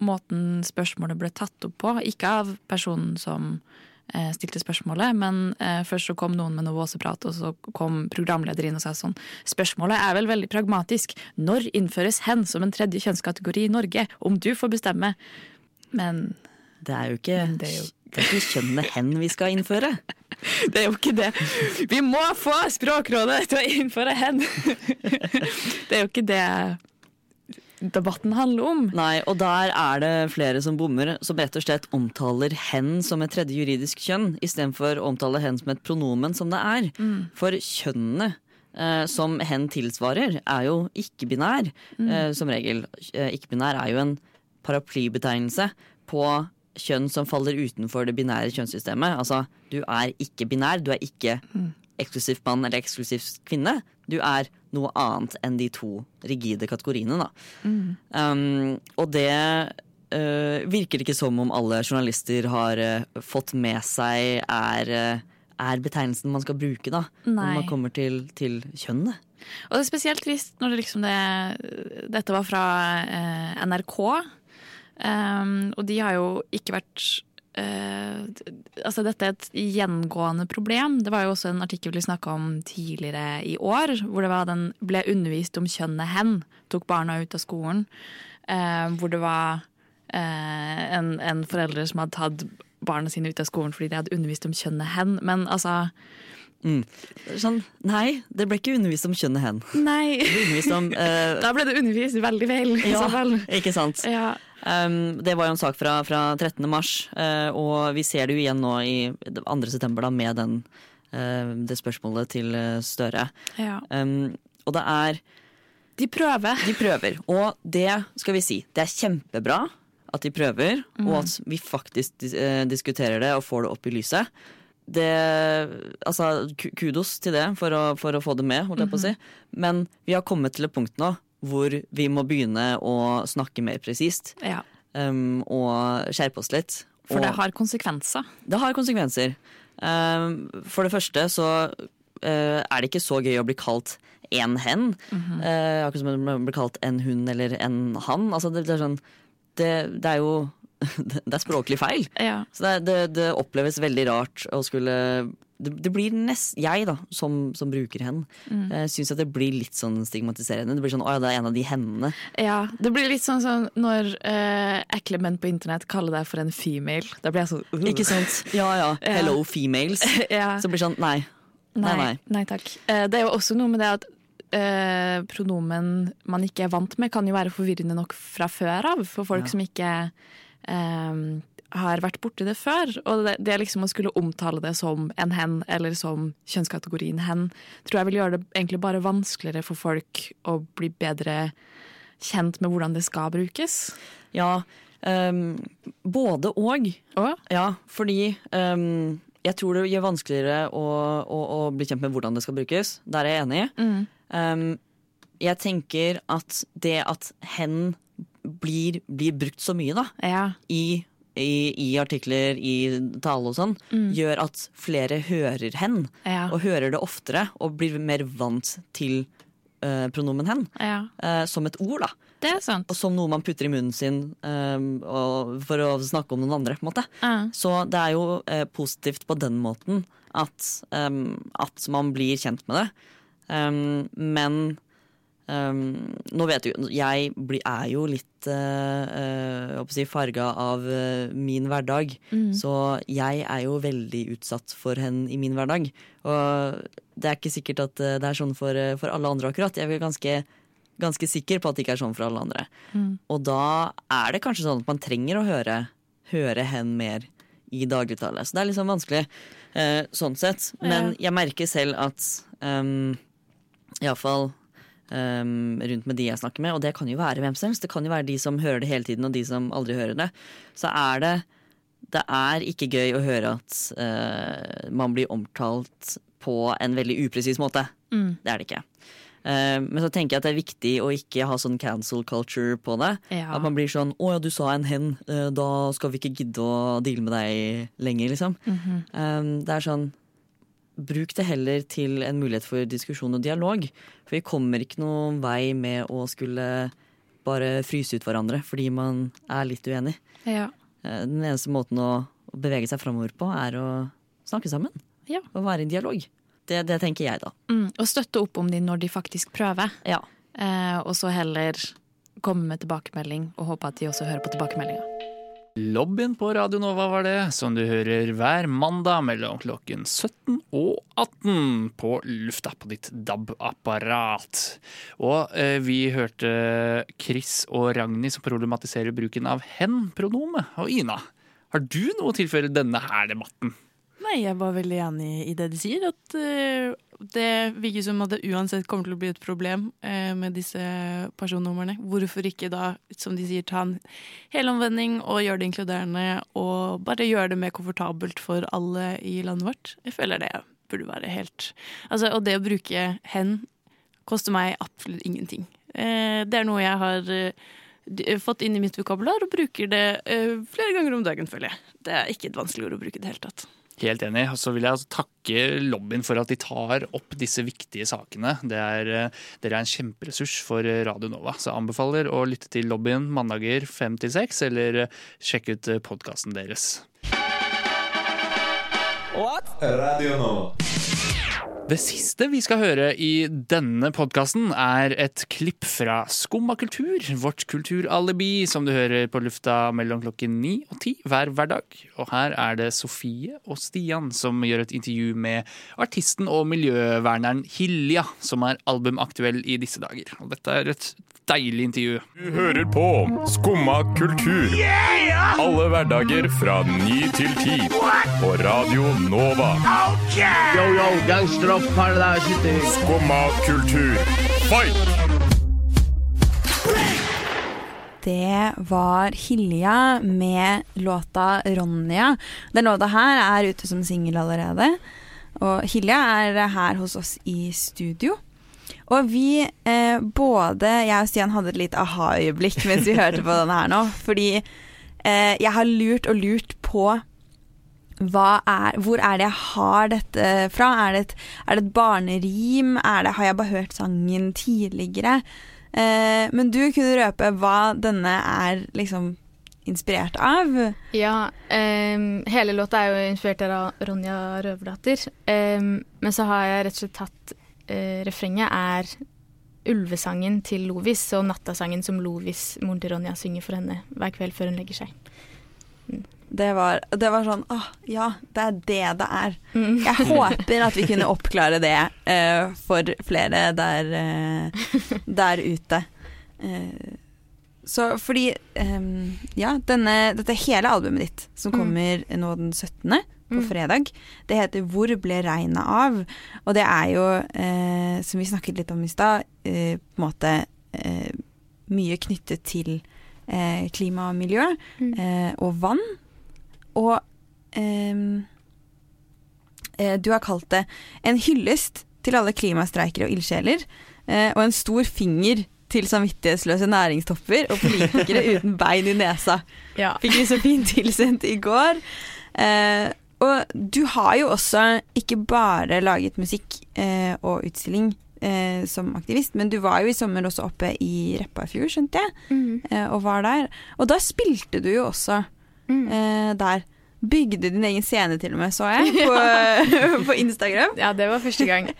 Måten spørsmålet ble tatt opp på, ikke av personen som eh, stilte spørsmålet, men eh, først så kom noen med noe våseprat, og så kom programleder inn og sa sånn Spørsmålet er vel veldig pragmatisk. Når innføres hen som en tredje kjønnskategori i Norge? Om du får bestemme. Men Det er jo ikke, det er jo det er ikke kjønnet hen vi skal innføre. *laughs* Det er jo ikke det. Vi må få Språkrådet til å innføre hen! *laughs* Det er jo ikke det debatten handler om. Nei, og der er det flere som bommer, som rett og slett omtaler hen som et tredje juridisk kjønn, istedenfor å omtale hen som et pronomen, som det er. Mm. For kjønnene eh, som hen tilsvarer, er jo ikke-binær, Mm. eh, som regel. Eh, ikke-binær er jo en paraplybetegnelse på kjønn som faller utenfor det binære kjønnssystemet. Altså, du er ikke binær, du er ikke Mm. eksklusivt mann eller eksklusivt kvinne. Du er noe annet enn de to rigide kategoriene, da. Mm. Um, og det uh, virker ikke som om alle journalister har uh, fått med seg er, uh, er betegnelsen man skal bruke da, Nei. når man kommer til, til kjønnet. Og det er spesielt trist når det liksom det, dette var fra NRK. Um, og de har jo ikke vært Altså, dette er et gjengående problem. Det var jo også en artikkel vi snakka om tidligere i år, hvor det var den ble undervist om kjønnet hen. Tok barna ut av skolen. eh, hvor det var eh, en, en forelder som hadde tatt barna sine ut av skolen fordi de hadde undervist om kjønnet hen. Men altså Mm. Sånn, nei, det ble ikke undervist om kjønnet hen. Nei. Om, eh, *laughs* Da ble det undervist veldig feil. Ja, ikke sant. Ja. Um, det var jo en sak fra, fra 13. mars, uh, og vi ser det jo igjen nå i 2. september da, med den, uh, det spørsmålet til eh, Støre. Ja. Um, og det er De prøver. De prøver, og det skal vi si. Det er kjempebra at de prøver, Mm. og at vi faktisk dis diskuterer det og får det opp i lyset. Det, altså, kudos til det for å, for å få det med, holdt jeg på å si. Men vi har kommet til et punkt nå hvor vi må begynne å snakke mer presist. Ja. um, og skjerpe oss litt. For det har konsekvenser. det har konsekvenser. Um, for det første så uh, er det ikke så gøy å bli kalt en hen. Mhm. Uh, akkurat som å bli kalt en hund eller en han. Altså det, det er sånn det, det er jo *laughs* Det er språklig feil. Ja. Så det, det, det oppleves veldig rart å skulle det, det blir nest, Jeg, da, som, som bruker hen, Mm. uh, syns at det blir litt sånn stigmatiserende. Det blir sånn, å ja, det er en av de hendene. Ja, det blir litt sånn som når eh, ekle menn på internett kaller deg for en female. Da blir jeg sånn uh. Ikke sant? Ja ja. *laughs* Hello females. *laughs* ja. Så det blir sånn, nei. Nei, nei. Nei takk. Eh, det er jo også noe med det at eh, pronomen man ikke er vant med, kan jo være forvirrende nok fra før av for folk Ja. som ikke eh, har vært borti det før. Og det, det liksom å skulle omtale det som en hen, eller som kjønnskategorien hen, tror jeg vil gjøre det egentlig bare vanskeligere for folk å bli bedre kjent med hvordan det skal brukes. Ja, um, både og. Ja, fordi um, jeg tror det gjør vanskeligere å, å, å bli kjent med hvordan det skal brukes. Der er jeg enig. Mm. Um, jeg tenker at det at hen blir, blir brukt så mye da, i, i, i artikler, i tale og sånn, Mm. gjør at flere hører hen. Ja. Og hører det oftere, og blir mer vant til uh, pronomen hen. Ja. Uh, som et ord, da. Det er sant. Og som noe man putter i munnen sin um, for å snakke om noen andre. på en måte. Ja. Så det er jo positivt på den måten at, um, at man blir kjent med det. Um, men um, nå vet du Jeg blir, er jo litt uh, si farga av uh, min hverdag. Mm. Så jeg er jo veldig utsatt for henne i min hverdag. Og det er ikke sikkert at det er sånn for, for alle andre akkurat. Jeg er ganske, ganske sikker på at det ikke er sånn for alle andre. Mm. Og da er det kanskje sånn at man trenger å høre, høre hen mer i dagligtale. Så det er litt sånn vanskelig uh, sånn sett. Men jeg merker selv at um, iallfall um, rundt med de jeg snakker med, og det kan jo være hvem som helst, det kan jo være de som hører det hele tiden og de som aldri hører det, så er det det er ikke gøy å høre at uh, man blir omtalt på en veldig upresis måte. Mm. Det er det ikke. Uh, men så tenker jeg at det er viktig å ikke ha sånn cancel culture på det. Ja. At man blir sånn 'Å ja, du sa en hen, Uh, da skal vi ikke gidde å deale med deg lenger', liksom. Mm -hmm. um, det er sånn Bruk det heller til en mulighet for diskusjon og dialog. For vi kommer ikke noen vei med å skulle bare fryse ut hverandre fordi man er litt uenig. Ja. Eh, Den eneste måten å å bevege seg framover på, er å snakke sammen. Ja. Og være i dialog. Det, det tenker jeg, da. Mm, og støtte opp om de når de faktisk prøver. Ja. Eh, og så heller komme med tilbakemelding og håpe at de også hører på tilbakemeldinga. Lobbyen på Radio Nova var det, som du hører hver mandag mellom klokken 17 og 18 på lufta på ditt DAB-apparat. Og eh, vi hørte Chris og Ragnhild som problematiserer bruken av hen-pronomet. Og Ina, har du noe å tilføre denne her debatten? Nei, jeg var veldig enig i det de sier. At eh, det virker som at det uansett kommer til å bli et problem eh, med disse personnumrene. Hvorfor ikke da, som de sier, ta en helomvending og gjøre det inkluderende, og bare gjøre det mer komfortabelt for alle i landet vårt? Jeg føler det burde være helt Altså, og det å bruke hen koster meg absolutt ingenting. Eh, det er noe jeg har eh, fått inn i mitt vokabular, og bruker det eh, flere ganger om dagen, føler jeg. Det er ikke et vanskelig ord å bruke i det hele tatt. Helt enig. Og så vil jeg altså takke lobbyen for at de tar opp disse viktige sakene. Det er, eh, dere er en kjemperessurs for eh, Radio Nova. Så jeg anbefaler å lytte til lobbyen mandager fem til seks, eller sjekke sjekk ut podkasten deres. What? Radio Nova. Det siste vi skal høre i denne podkasten, er et klipp fra Skumma kultur, vårt kulturalibi, som du hører på lufta mellom klokken ni og ti hver hverdag. Og her er det Sofie og Stian som gjør et intervju med artisten og miljøverneren Hilja, som er albumaktuell i disse dager. Og dette er et deilig intervju. Du hører på Skumma kultur. Alle hverdager fra ny til ti. På Radio Nova. Yo, yo, gangsteropp, paradise. Skumma kultur, fight! Det var Hilja med låta 'Ronja'. Den låta her er ute som singel allerede. Og Hilja er her hos oss i studio. Og vi, eh, både jeg og Stian hadde et litt aha-øyeblikk *laughs* mens vi hørte på denne her nå. Fordi eh, jeg har lurt og lurt på er, hvor er det jeg har dette fra? Er det et, er det et barnerim? Er det, har jeg bare hørt sangen tidligere? Eh, men du kunne røpe hva denne er liksom inspirert av. Ja, ehm, hele låta er jo inspirert av Ronja Røverdatter. Ehm, men så har jeg rett og slett tatt eh, Refrenget er ulvesangen til Lovis og nattasangen som Lovis, moren til Ronja, synger for henne hver kveld før hun legger seg. Det var, det var sånn åh, ja, det er det det er. Mm. Jeg håper at vi kunne oppklare det uh, for flere der, uh, der ute. Uh, så fordi um, Ja, denne, dette hele albumet ditt, som Mm. kommer nå den 17. på Mm. fredag, det heter 'Hvor ble regnet av?' Og det er jo, eh, som vi snakket litt om i stad, eh, på en måte eh, mye knyttet til eh, klima og miljø Mm. eh, og vann. Og ehm, eh, du har kalt det en hyllest til alle klimastreikere og ildsjeler, eh, og en stor finger til samvittighetsløse næringstopper og politikere *laughs* uten bein i nesa. Ja. Fikk vi så fint tilsendt i går. Eh, og du har jo også ikke bare laget musikk eh, og utstilling eh, som aktivist, men du var jo i sommer også oppe i Repparfjord, skjønte jeg, mm. eh, og var der. Og da spilte du jo også eh, der. Bygde din egen scene til og med, så jeg, *laughs* på, *laughs* på Instagram. Ja, det var første gang.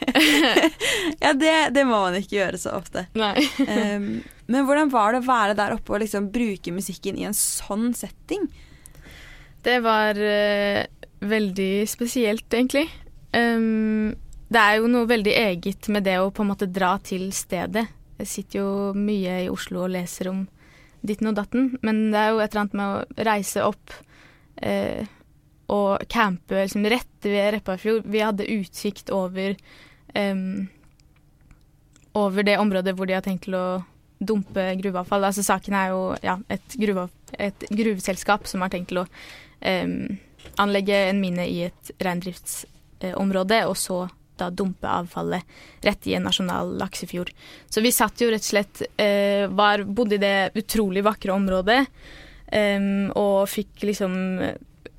*laughs* ja, det, det må man ikke gjøre så ofte. Nei. um, men hvordan var det å være der oppe og liksom bruke musikken i en sånn setting? Det var eh, veldig spesielt, egentlig. Um, det er jo noe veldig eget med det å på en måte dra til stedet. Jeg sitter jo mye i Oslo og leser om ditten og datten, men det er jo et eller annet med å reise opp eh, og campe liksom, rett ved Repparfjord. Vi hadde utsikt over um, over det området hvor de har tenkt til å dumpe gruveavfall. Altså Saken er jo ja, et, gruve, et gruveselskap som har tenkt til å em, anlegge en mine i et reindriftsområde, og så da dumpe avfallet rett i en nasjonal laksefjord. Så vi satt jo rett og slett eh, var, Bodde i det utrolig vakre området em, og fikk liksom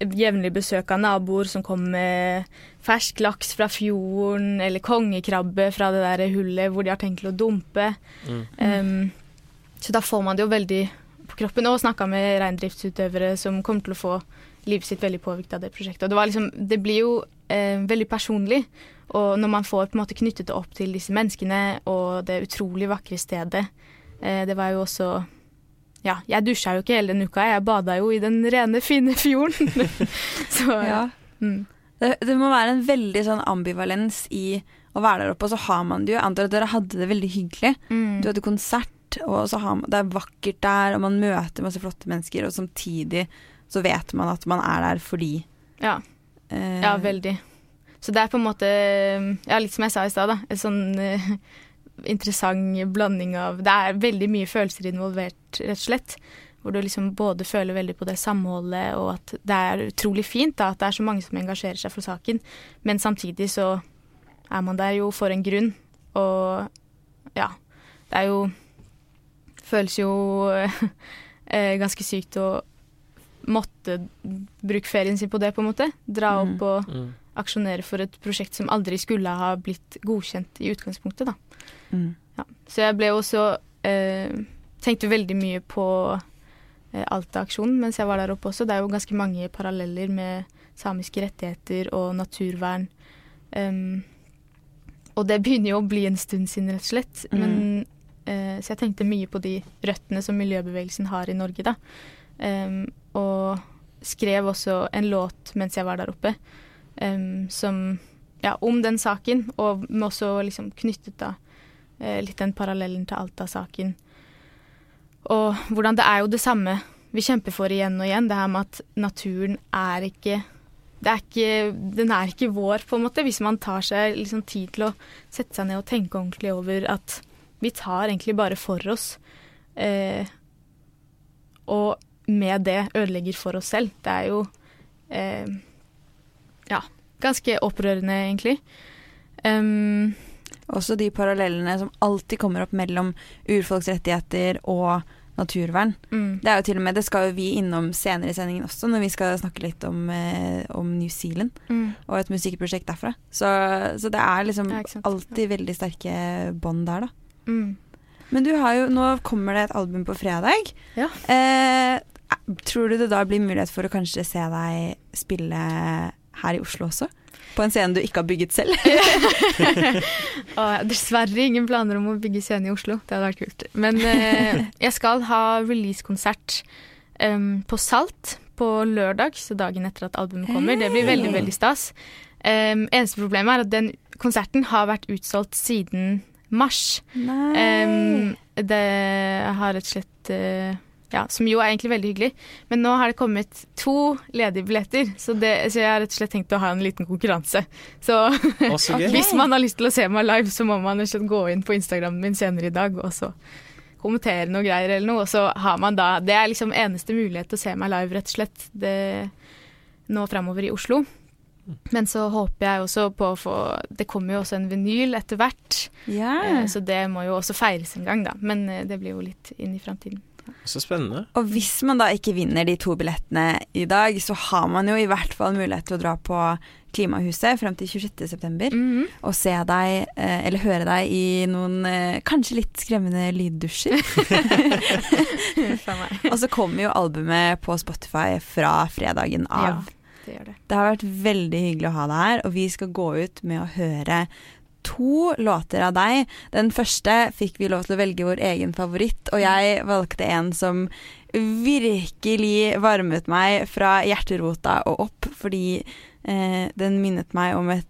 jevnlig besøk av naboer som kom med fersk laks fra fjorden, eller kongekrabbe fra det der hullet hvor de har tenkt å dumpe. Mm. Em, så da får man det jo veldig på kroppen. Og snakka med reindriftsutøvere som kommer til å få livet sitt veldig påvirket av det prosjektet. Og det, var liksom, det blir jo eh, veldig personlig. Og når man får på en måte knyttet det opp til disse menneskene og det utrolig vakre stedet eh, Det var jo også Ja, jeg dusja jo ikke hele den uka, jeg bada jo i den rene, fine fjorden. *laughs* så Ja. Mm. Det, det må være en veldig sånn ambivalens i å være der oppe, og så har man det jo. Jeg antar at dere hadde det veldig hyggelig. Mm. Du hadde konsert, og så har man, det er vakkert der, og man møter masse flotte mennesker, og samtidig så vet man at man er der fordi Ja. eh, Ja, veldig. Så det er på en måte, ja, litt som jeg sa i stad, da, en sånn uh, interessant blanding av Det er veldig mye følelser involvert, rett og slett. Hvor du liksom både føler veldig på det samholdet, og at det er utrolig fint da, at det er så mange som engasjerer seg for saken. Men samtidig så er man der jo for en grunn. Og ja, det er jo Føles jo *laughs* eh, ganske sykt å måtte bruke ferien sin på det, på en måte. Dra Mm. opp og Mm. aksjonere for et prosjekt som aldri skulle ha blitt godkjent i utgangspunktet, da. Mm. Ja. Så jeg ble også eh, Tenkte veldig mye på eh, Alta-aksjonen mens jeg var der oppe også. Det er jo ganske mange paralleller med samiske rettigheter og naturvern. Um, og det begynner jo å bli en stund siden, rett og slett. Mm. Men, eh, så jeg tenkte mye på de røttene som miljøbevegelsen har i Norge, da. Em, og skrev også en låt mens jeg var der oppe, um, som Ja, om den saken, og med også liksom knyttet da eh, litt den parallellen til Alta-saken. Og hvordan det er jo det samme vi kjemper for igjen og igjen, det her med at naturen er ikke det er ikke, den er ikke vår, på en måte, hvis man tar seg liksom tid til å sette seg ned og tenke ordentlig over at vi tar egentlig bare for oss. Eh, og med det ødelegger for oss selv. Det er jo eh, ja, ganske opprørende, egentlig. Um, Også de parallellene som alltid kommer opp mellom urfolks rettigheter og naturvern. Mm. Det er jo til og med, det skal jo vi innom senere i sendingen også, når vi skal snakke litt om, eh, om New Zealand Mm. og et musikkprosjekt derfra. Så, så det er liksom det er alltid veldig sterke bånd der, da. Mm. Men du har jo, nå kommer det et album på fredag. Ja. Eh, tror du det da blir mulighet for å kanskje se deg spille her i Oslo også? På en scene du ikke har bygget selv? *laughs* har dessverre ingen planer om å bygge scene i Oslo. Det hadde vært kult. Men eh, jeg skal ha releasekonsert um, på Salt på lørdag, så dagen etter at albumet kommer. Det blir veldig, veldig stas. Um, eneste problemet er at den konserten har vært utsolgt siden mars. Em, det har rett og slett eh, ja, Som jo er egentlig veldig hyggelig. Men nå har det kommet to ledige billetter, så, det, så jeg har rett og slett tenkt å ha en liten konkurranse. Så okay. *laughs* hvis man har lyst til å se meg live, så må man rett og slett gå inn på Instagramen min senere i dag og så kommentere noe greier eller noe, og så har man da Det er liksom eneste mulighet til å se meg live, rett og slett, det, nå framover i Oslo. Men så håper jeg også på å få Det kommer jo også en vinyl etter hvert. Ja. Eh, Så det må jo også feires en gang, da. Men eh, det blir jo litt inn i framtiden. Så spennende. Og hvis man da ikke vinner de to billettene i dag, så har man jo i hvert fall mulighet til å dra på Klimahuset frem til 26.9. Mhm. Og se deg, eh, eller høre deg i noen eh, kanskje litt skremmende lyddusjer. *laughs* og så kommer jo albumet på Spotify fra fredagen av. det gjør det. Det har vært veldig hyggelig å ha deg her, og vi skal gå ut med å høre to låter av deg. Den første fikk vi lov til å velge vår egen favoritt, og jeg valgte en som virkelig varmet meg fra hjerterota og opp, fordi eh, den minnet meg om et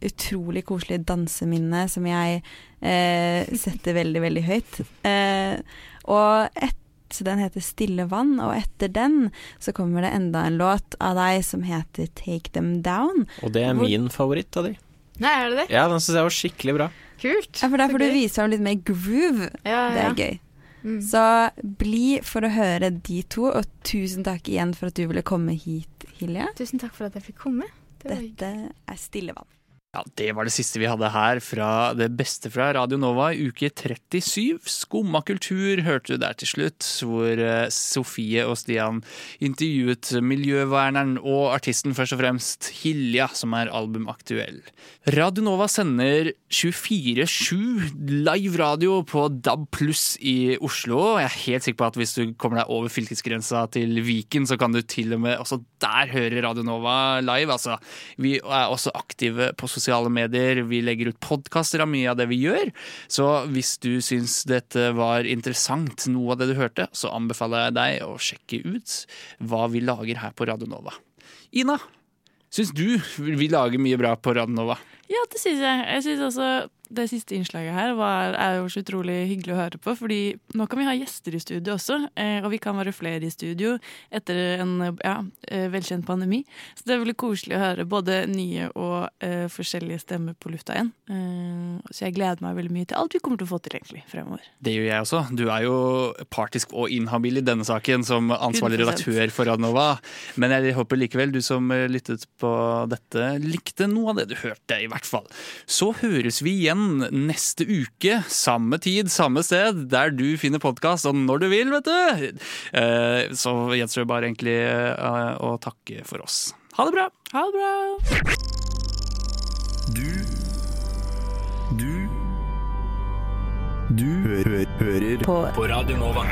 utrolig koselig danseminne som jeg eh, setter veldig, veldig høyt. Eh, og et, så den heter Stille vann, og etter den så kommer det enda en låt av deg som heter Take Them Down. Og det er min favoritt av de. Nei, er det det? Ja, den syns jeg var skikkelig bra. Kult. Ja, for der får du vise ham litt mer groove. Ja, Det er gøy. Mm. Så bli for å høre de to, og tusen takk igjen for at du ville komme hit, Hilje. Tusen takk for at jeg fikk komme. Det var Dette er Stille vann. Ja, Det var det siste vi hadde her fra det beste fra Radio Nova i uke 37. Skumma kultur hørte du der til slutt, hvor eh, Sofie og Stian intervjuet miljøverneren og artisten først og fremst, Hilja, som er albumaktuell. Radio Nova sender 24-7 live radio på DAB pluss i Oslo. Jeg er helt sikker på at hvis du kommer deg over fylkesgrensa til Viken, så kan du til og med også der høre Radio Nova live. Altså, vi er også aktive på sosiale medier. Vi legger ut podkaster av mye av det vi gjør. Så hvis du syns dette var interessant, noe av det du hørte, så anbefaler jeg deg å sjekke ut hva vi lager her på Radio Nova. Ina, syns du vi lager mye bra på Radio Nova? Ja, det syns jeg. Jeg synes også det siste innslaget her var, er jo så utrolig hyggelig å høre på. fordi nå kan vi ha gjester i studio også, eh, og vi kan være flere i studio etter en ja, eh, velkjent pandemi. Så det er veldig koselig å høre både nye og eh, forskjellige stemmer på lufta igjen. Eh, så jeg gleder meg veldig mye til alt vi kommer til å få til egentlig fremover. Det gjør jeg også. Du er jo partisk og inhabil i denne saken som ansvarlig 100%. redaktør for Radnova. Men jeg håper likevel du som lyttet på dette, likte noe av det du hørte, i hvert fall. Så høres vi igjen neste uke, samme tid, samme sted, der du finner podkast og når du vil, vet du. Eh, Så gjenstår det bare egentlig eh, å takke for oss. Ha det bra! Ha det bra! Du Du Du hø hører På på Radio Nova.